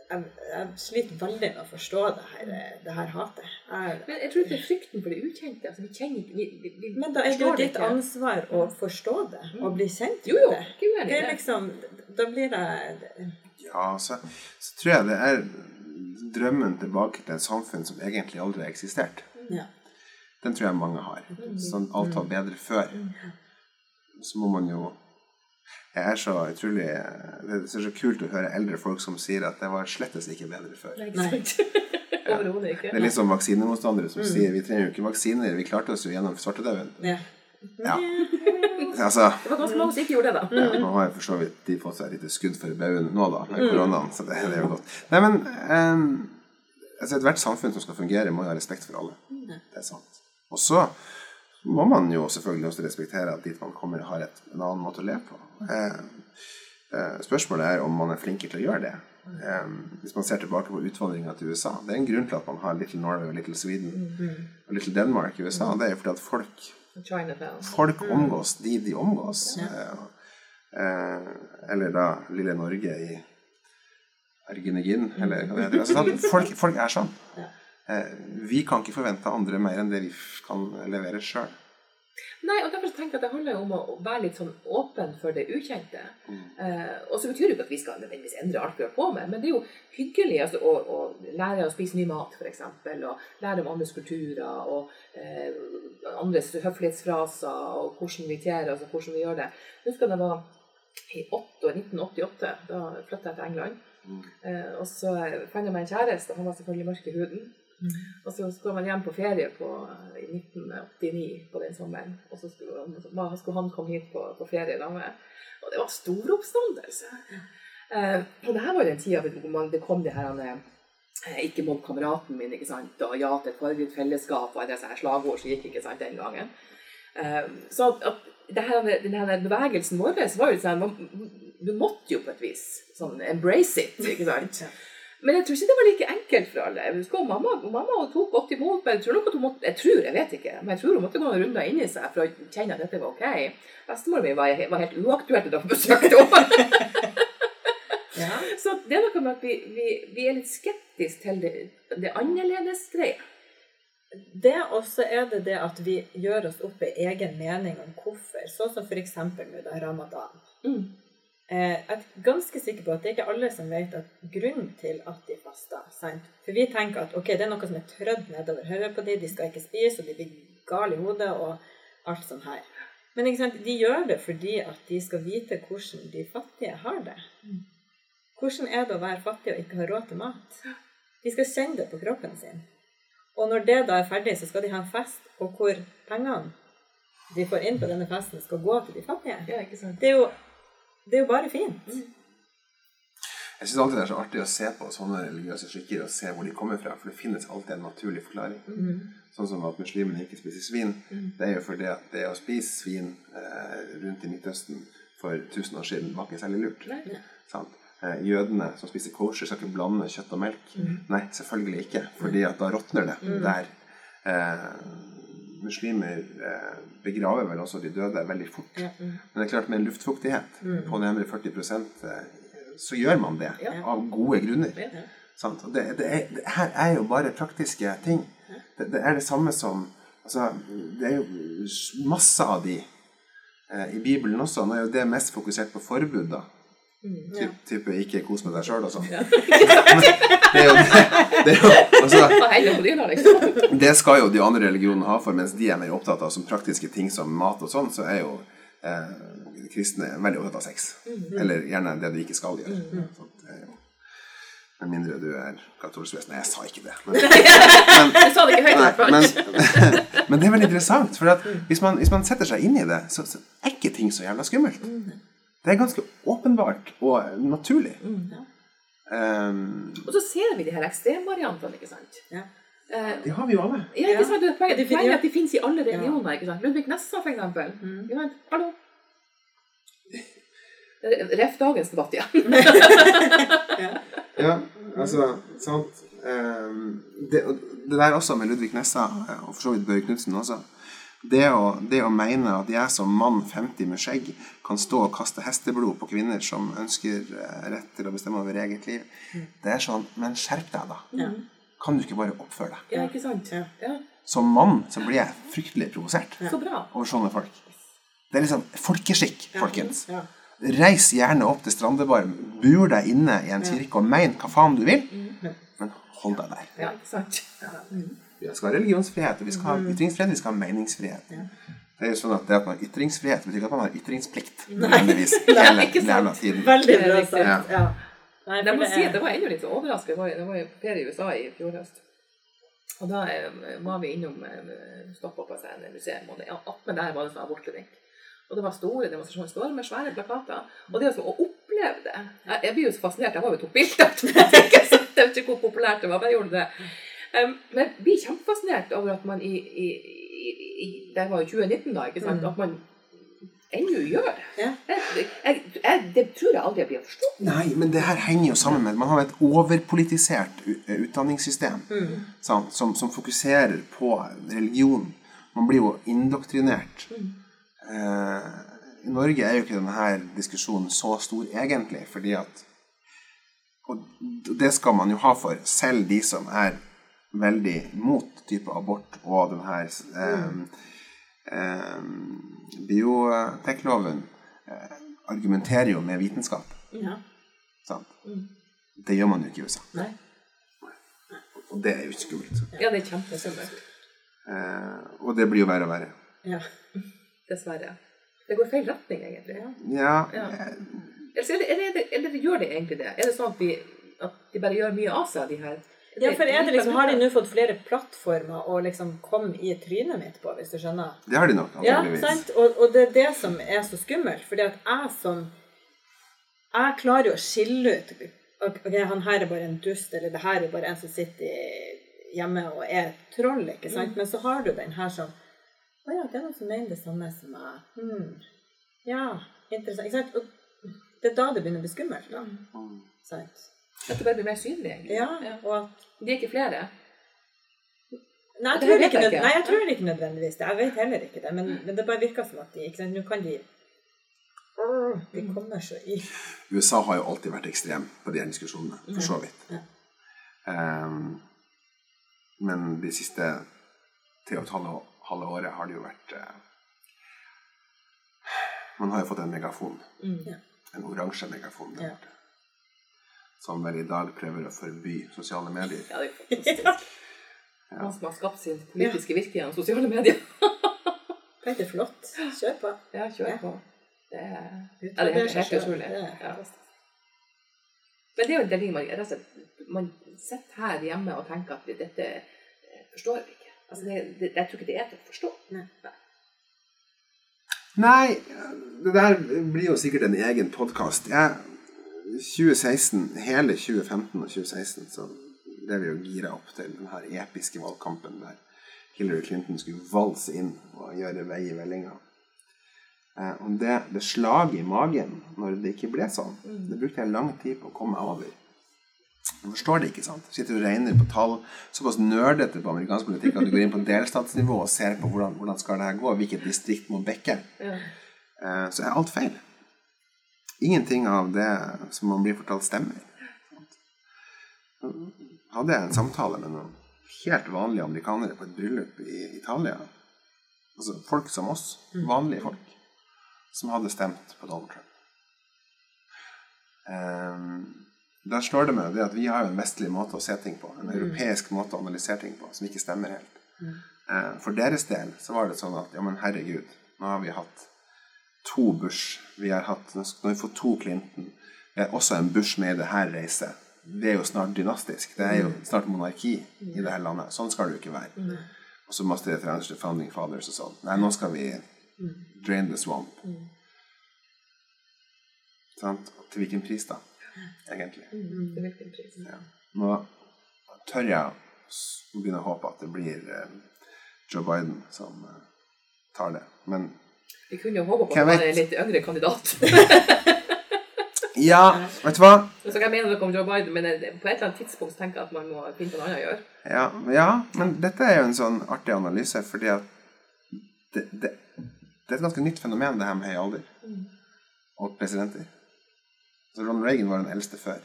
jeg, jeg sliter veldig med å forstå det her, det her hatet. Jeg, Men jeg tror det er frykten for det ukjente. Altså, vi kjenner ikke vi, vi, vi men da er det jo ditt ikke. ansvar å forstå det og bli kjent Jo, med jo. det. Ikke uenig Det er liksom, da blir det Ja, så, så tror jeg det er drømmen tilbake til et samfunn som egentlig aldri har eksistert. Ja. Den tror jeg mange har. Sånn alt var bedre før. Så må man jo Jeg er så utrolig Det er så kult å høre eldre folk som sier at det var slettes ikke bedre før. Nei, ikke. Det er litt sånn vaksinemotstandere som sier vi trenger jo ikke vaksiner, vi klarte oss jo gjennom svartedauden. Ja. Ja. Altså Det var ganske mange som ikke gjorde det, da. ja, Nå har jo for så vidt de fått seg et lite skudd for baugen nå, da, med koronaen. Så det, det er jo godt. Nei, men um, altså Ethvert samfunn som skal fungere, må jo ha respekt for alle. Det er sant. Og så må man jo selvfølgelig også respektere at dit man kommer, har et, en annen måte å leve på. Eh, eh, spørsmålet er om man er flinkere til å gjøre det. Eh, hvis man ser tilbake på utvandringa til USA Det er en grunn til at man har Little Norway og Little Sweden og Little Denmark i USA. Det er jo fordi at folk folk omgås de de omgås. Eh, eh, eller da lille Norge i Ergenegin, eller hva det heter. Altså, folk, folk er sånn. Eh, vi kan ikke forvente andre mer enn det vi kan levere sjøl. Nei, og derfor tenker jeg at det handler om å være litt sånn åpen for det ukjente. Eh, og så betyr det ikke at vi skal nødvendigvis endre alt vi har på med, men det er jo hyggelig altså, å, å lære å spise ny mat, f.eks., og lære om andres kulturer, og eh, andres høflighetsfraser, og hvordan vi ter altså hvordan vi gjør det. Jeg husker det var i 8, 1988, da flytta jeg til England. Eh, og så fant jeg meg en kjæreste, han var selvfølgelig mørk i huden. Og så skulle man hjem på ferie på, i 1989 på den sommeren. Og så skulle, han- skulle han komme hit på, på ferie da med. Og det var stor oppstandelse. Eh, og det her var den tida hvor det kom det her han, eh, ikke mobb kameraten min, ikke sant, og ja til et fellesskap og her slagord som gikk ikke sant, den gangen. Eh, så at, at her, den bevegelsen vår var jo sånn Du måtte jo på et vis sånn embrace it, ikke sant. Men jeg tror ikke det var like enkelt for alle. Jeg husker Mamma, mamma tok godt imot, men jeg tror nok at hun måtte, jeg tror, jeg vet ikke, men jeg tror hun måtte gå noen runder inni seg for å kjenne at dette var ok. Bestemor mi var, var helt uaktuelt da hun besøkte henne. Ja. Så det er noe med at vi, vi, vi er litt skeptiske til det, det annerledes greia. Det også er det det at vi gjør oss opp en egen mening om hvorfor. Sånn som f.eks. med da ramadan. Mm. Eh, Jeg er ganske sikker på at det er ikke alle som vet at grunnen til at de faster. Sant? For vi tenker at okay, det er noe som er trødd nedover hodet på dem, de skal ikke spise, og de blir gale i hodet og alt sånt her. Men de gjør det fordi at de skal vite hvordan de fattige har det. Hvordan er det å være fattig og ikke ha råd til mat? De skal kjenne det på kroppen sin. Og når det da er ferdig, så skal de ha en fest, og hvor pengene de får inn på denne festen, skal gå til de fattige. Ja? Det er jo, det er jo bare fint. Jeg syns alltid det er så artig å se på sånne religiøse skikker og se hvor de kommer fra, for det finnes alltid en naturlig forklaring. Sånn som at muslimene ikke spiser svin. Det er jo fordi at det å spise svin eh, rundt i Midtøsten for 1000 år siden var ikke særlig lurt. Nei. Sant? Eh, jødene som spiser kosher, skal ikke blande kjøtt og melk. Nei, selvfølgelig ikke, fordi at da råtner det der. Eh, muslimer eh, begraver vel også de døde veldig fort. Men det er klart med en luftfuktighet på nærmere 40 eh, så gjør man det av gode grunner. Det, det, er, det her er jo bare praktiske ting. Det, det er det samme som altså, Det er jo masse av de eh, i Bibelen også. Nå er jo det mest fokusert på forbud, da. Typ, type 'ikke kos med deg sjøl' og sånn. Det er jo det, det, er jo, altså, liksom? det skal jo de andre religionene ha for, mens de er mer opptatt av som praktiske ting som mat og sånn, så er jo eh, kristne veldig opptatt av sex. Eller gjerne det du ikke skal gjøre. Sånn, det er jo, med mindre du er katolsk vesen. Nei, jeg sa ikke det. Men, Jeg sa det ikke høyt. Men, men det er veldig interessant. For at hvis, man, hvis man setter seg inn i det, så, så er ikke ting så jævla skummelt. Det er ganske åpenbart og naturlig. Um, Og så ser vi de her ekstremvariantene, ikke sant? Ja. Uh, det har vi jo alle. ja, ikke sant? Det er Poenget poenget at de finnes i alle religioner. ikke sant? Ludvig Nessa, for eksempel. Mm. sant? Hallo? Ref dagens debatt, ja. Ja, altså, sant um, det, det der også med Ludvig Nessa, og for så vidt Børre Knutsen også det å, det å mene at jeg som mann 50 med skjegg kan stå og kaste hesteblod på kvinner som ønsker eh, rett til å bestemme over eget liv, det er sånn Men skjerp deg, da. Ja. Kan du ikke bare oppføre deg? Ja, ikke sant? Ja. Ja, Som mann så blir jeg fryktelig provosert Så bra. over sånne folk. Det er liksom folkeskikk, folkens. Ja. Reis gjerne opp til Strandebar, bur deg inne i en kirke og mein hva faen du vil, men hold deg der. Ja, ikke sant? Vi skal ha religionsfrihet, og vi skal ha ytringsfrihet, vi skal ha meningsfrihet. Det er jo sånn at det at man har ytringsfrihet, betyr ikke at man har ytringsplikt. nødvendigvis, hele ikke sant. jævla tiden. Veldig Det bra sagt. Ja. Nei, Jeg må det si at det var ennå litt overraskende. Jeg var, jo på ferie i USA i fjor høst. Og da eh, var vi innom eh, stoppa på seg en museum, og attmed der var det sånn abortklinikk. Og det var store demonstrasjoner, store med svære plakater. Og det å oppleve det Jeg, blir jo så fascinert. Jeg var jo tok bilder. så Jeg vet ikke hvor populært det var, men jeg gjorde det. Um, men blir kjempefascinert over at man i, i, i, i Det var jo 2019, da, ikke sant? Mm. At man ennå gjør det. Ja. Jeg, jeg, jeg, det tror jeg aldri jeg blir forstått. Nei, men det her henger jo sammen med Man har et overpolitisert utdanningssystem mm. sant, som, som fokuserer på religion. Man blir jo indoktrinert. Eh, I Norge er jo ikke denne diskusjonen så stor egentlig, fordi at Og det skal man jo ha for selv de som er veldig mot type abort og den her eh, eh, biotekloven eh, argumenterer jo med vitenskap. Ja. Sant? Det gjør man jo ikke i USA. Nei. Og det er jo skummelt. Ja, det er kjempeskummelt. Eh, og det blir jo verre og verre. Ja. Dessverre. Det går feil retning, egentlig. Ja, Ja. ja. Eller, eller, eller, eller gjør det egentlig det? Er det sånn at, vi, at de bare gjør mye av seg, de her Ja, for er det liksom, Har de nå fått flere plattformer å liksom komme i trynet mitt på, hvis du skjønner? det har de nok, Ja, sant? Og, og det er det som er så skummelt. Fordi at jeg som Jeg klarer jo å skille ut Ok, han her er bare en dust, eller det her er bare en som sitter hjemme og er et troll, ikke sant? Men så har du den her som Å ja, det er noen som mener det samme som meg. Hmm. Ja, interessant. Ikke sant? Og det er da det begynner å bli skummelt, da. Mm. Sant? At det bare blir mer synlig, egentlig. Ja, og at De er ikke flere. Nei, jeg tror ikke, jeg ikke. nei, jeg tror ikke nødvendigvis det. Jeg vet heller ikke det. Men, men det bare virker som at de ikke sant? Nå kan de De kommer så i USA har jo alltid vært ekstrem på de diskusjonene, for så vidt. Ja. Um, men de siste tre og et halve, halve året har det jo vært uh, Man har jo fått en megafon. Mm. En oransje megafon der Ja. Som vel i dag prøver å forby sosiale medier. Ja, det er fantastisk. Ja. Han som har skapt sin politiske virke gjennom sosiale medier. Det er flott. Kjør på. Ja, kjør Ja. på. Det er, ja, Ja, det er helt, helt utrolig. Det er Ja. Men det er jo det man, rett man sitter her hjemme og tenker at dette forstår vi ikke. Altså, det, det, jeg tror ikke det er til å forstå. Nei. Nei, det der blir jo sikkert en egen podkast. 2016, hele 2015 og 2016 så ble vi jo gira opp til den her episke valgkampen der Hillary Clinton skulle valse inn og gjøre vei i vellinga. Eh, og det, det slaget i magen når det ikke ble sånn, det brukte jeg lang tid på å komme over. Du forstår det ikke, sant? Sitter og regner på tall. Såpass nerdete på amerikansk politikk at du går inn på delstatsnivå og ser på hvordan, hvordan skal det her gå, hvilket distrikt må bekke. Eh, Så er alt feil. Ingenting av det som man blir fortalt, stemmer. Hadde jeg en samtale med noen helt vanlige amerikanere på et bryllup i Italia. Altså folk som oss. Vanlige folk. Som hadde stemt på Donald Trump. Um, der slår det meg det at vi har jo en vestlig måte å se ting på. En europeisk måte å analysere ting på som ikke stemmer helt. Eh, For deres del så var det sånn at ja, men herregud, nå har vi hatt to Bush. Vi har hatt, Når vi får to Clinton. Vi har også en Bush med i det her reiset. Det er jo snart dynastisk. Det er jo snart monarki i det her landet. Sånn skal det jo ikke være. Og så masse referanser til Founding Fathers og sånn. Nei, nå skal vi drain the swamp. Sant? Til hvilken pris, da? Egentlig. Mm, til hvilken pris? Ja. Nå tør jeg å begynne å håpe at det blir eh, Joe Biden som eh, tar det. Men Vi kunne jo håpe på at det var en litt yngre kandidat. ja, vet du hva? Så jeg mener noe om Joe Biden, men på et eller annet tidspunkt tenker jeg at man må finne på noe annet å gjøre. Ja, ja, men dette er jo en sånn artig analyse, fordi at det, det, det er et ganske nytt fenomen, det her med høy alder. Og presidenter. Så Ronald Reagan var den eldste før.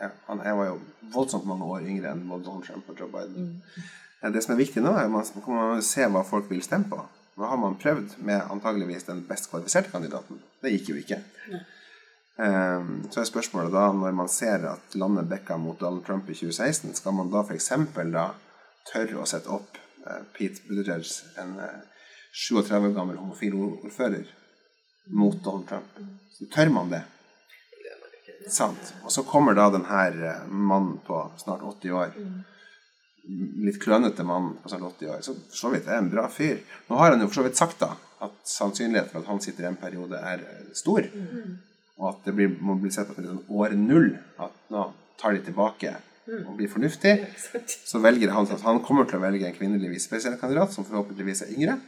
Ja, han var jo voldsomt mange år yngre enn både Donald Trump og Joe Biden. Ja, det som er viktig nå, er at man man se hva folk vil stemme på. Hva har man prøvd med antageligvis den best kvalifiserte kandidaten? Det gikk jo ikke. Um, så er spørsmålet da, når man ser at landet bekker mot Donald Trump i 2016, skal man da f.eks. da tørre å sette opp uh, Pete Buttigieg, en uh, 37 år gammel homofil ordfører, mot Donald Trump? Så tør man det? Sant. Og så kommer da denne uh, mannen på snart 80 år. Litt klønete mann på sånn 80 år. Så for så vidt er en bra fyr. Nå har han jo for så vidt sagt da at sannsynligheten for at han sitter i en periode, er stor. Og at det blir, må bli sett på som sånn år null. At nå tar de tilbake og blir fornuftig. Så velger han at han kommer til å velge en kvinnelig visepresidentkandidat som forhåpentligvis er yngre.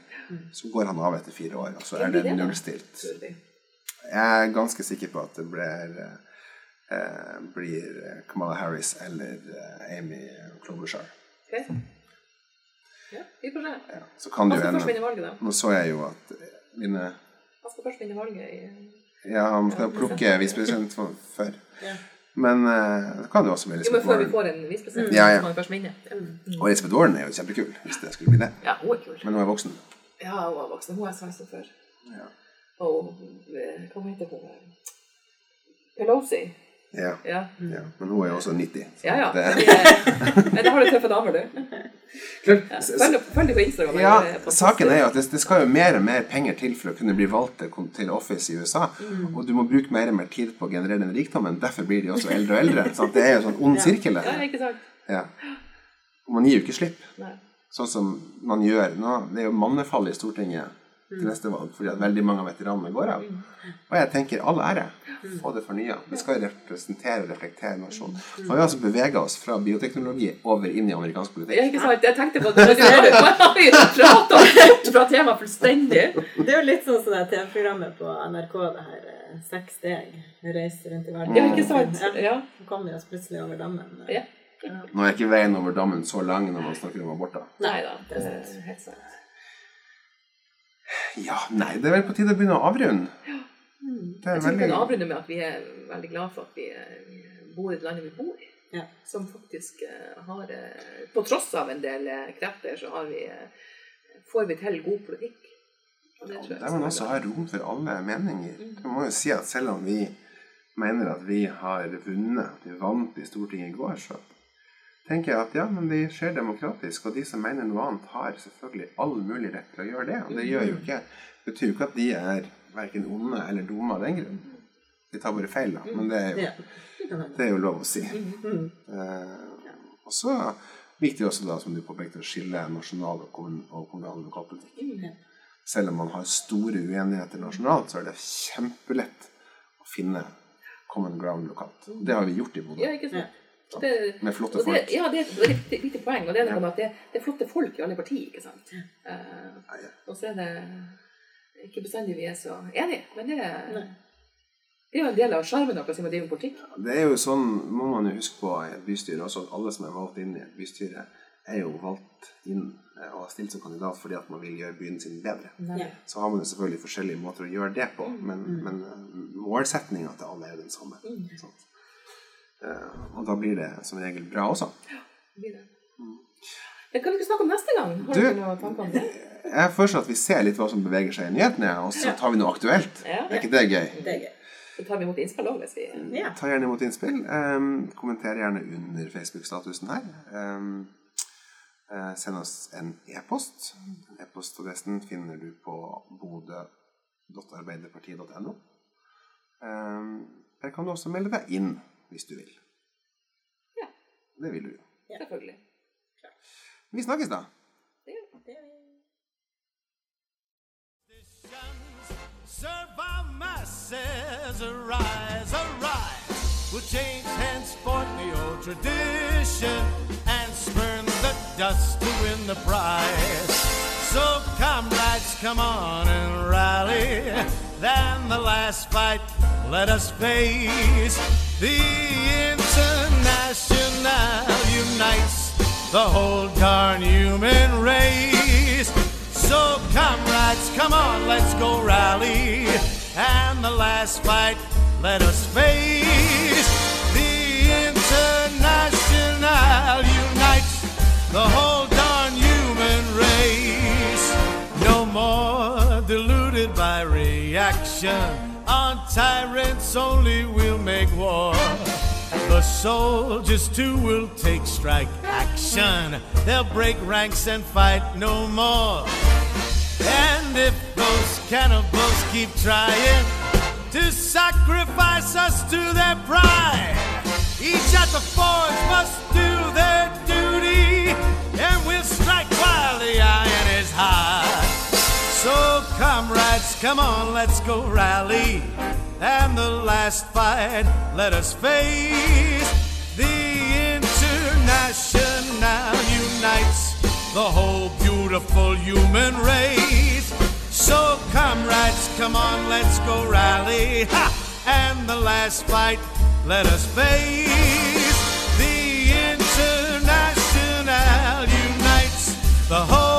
Så går han av etter fire år, og så er det nullstilt. Jeg er ganske sikker på at det blir, eh, blir Kamala Harris eller eh, Amy Klobuchar. Okay. Ja, vi får se. Ja, så kan det jo hende. Nå så jeg jo at mine Han skal først vinne valget i Ja, han skal plukke visepresident for- før. Ja. Men uh, det kan jo også bli Jo, men før vi Warren. får en visepresident, Ja, ja. må først vinne. Ja. Og Lisbeth Warren er jo kjempekul, hvis det skulle bli det. ja, hun er kul. Men hun er voksen. Ja, hun er voksen. Hun er sveisa før. Ja. Og eh, hva heter hun? Pelosi. Ja, Ja, ja. Men hun er jo også 90. ja. ja. Det, men det har du tøffe damer, du. Følg følg dem på Instagram. ja, saken er jo at det, det skal jo mer og mer penger til for å kunne bli valgt til, Office i USA. Mm. Og du må bruke mer og mer tid på å generere den rikdommen. Derfor blir de også eldre og eldre. Sant? Det er jo sånn ond sirkel. Ja, ikke sant? Ja. Og man gir jo ikke slipp. Nei. Sånn som man gjør nå. Det er jo mannefall i Stortinget. Til neste valg fordi at veldig mange av veteranene går av. Og jeg tenker all ære. Mm. Få det fornya. Vi skal representere og reflektere nasjonen. Så har vi altså bevega oss fra bioteknologi over inn i amerikansk Ja, politikk. ikke sant? Jeg tenkte på det. Vi har prata bort fra temaet fullstendig. Det er jo litt sånn som det TV-programmet på NRK, det her eh, Seks steg. Reise rundt i verden. Ja, ikke sant? Ja. Ja. Så kom vi oss plutselig over dammen. Ja. Nå er ikke veien over dammen så lang når man snakker om aborter. Nei da, det er helt sant. Ja, nei, det er vel på tide å begynne å avrunde. Det er Jeg tror vi veldig kan avrunde med at vi er veldig glad for at vi eh, bor i det landet vi bor i. Ja. Som faktisk eh, har eh, På tross av en del krefter, så har vi, får vi til god politikk. Og det tror jeg Der man også har rom for alle meninger. Jeg må jo si at selv om vi mener at vi har vunnet, at vi vant i Stortinget i går, så tenker jeg at ja, men det skjer demokratisk. Og de som mener noe annet, har selvfølgelig all mulig rett til å gjøre det. Og det gjør jo ikke, betyr jo ikke at de er verken onde eller dumme av den grunn. De tar bare feil, da. Men det er jo, det det er jo lov å si. Mm. Eh, og så viktig også da, som du påpekte, å skille nasjonal og kommun- og kommunal lokalpolitikk. Selv om man har store uenigheter nasjonalt, så er det kjempelett å finne common ground lokalt. Det har vi gjort i Bodø. Ja, ikke sant? Det, Med flotte folk. det, ja, det er et viktig poeng. Og det er med at det, det er flotte folk i alle partier, ikke sant. Eh, Ja, ja. og så er det ikke bestandig vi er så enige, men det er, Nei. det er jo en del av sjarmen deres med å drive politikk. politikk. Det er jo sånn, må man jo huske på i et bystyre også, at alle som er valgt inn i et bystyre, er jo valgt inn eh, og har stilt som kandidat fordi at man vil gjøre byen sin bedre. Nei. Så har man jo selvfølgelig forskjellige måter å gjøre det på, men, men målsetninga til alle er jo den samme. Mm. Eh, og da blir det som regel bra også. Det blir det. Men kan vi ikke snakke om neste gang? Har Du- du noen tanker om det? Jeg foreslår at vi ser litt hva som beveger seg i nyhetene, og så tar vi noe aktuelt. Ja. Er ikke det gøy? Det er gøy. Så tar vi imot innspill òg, hvis vi Ja. Ta gjerne imot innspill. Um, kommenter gjerne under Facebook-statusen her. Um, uh, send oss en e-post. E-postadressen finner du på bodø.arbeiderpartiet.no. Um, der kan du også melde deg inn hvis du vil. Ja. Det vil du jo. Selvfølgelig. Vi snakkes, da. Det er vi. Serve our masses, arise, arise. We'll change henceforth the old tradition and spurn the dust to win the prize. So, comrades, come on and rally. Then the last fight, let us face. The International unites the whole darn human race. So, comrades, come on, let's go rally. And the last fight, let us face. The International unites the whole darn human race. No more deluded by reaction on tyrants only will make war. The soldiers too will take strike action. They'll break ranks and fight no more. And if those cannibals keep trying to sacrifice us to their pride, each at the forge must do their duty, and we'll strike while the iron is hot. So, comrades, come on, let's go rally. And the last fight, let us face. The international unites the whole beautiful human race. So, comrades, come on, let's go rally. Ha! And the last fight, let us face. The international unites the whole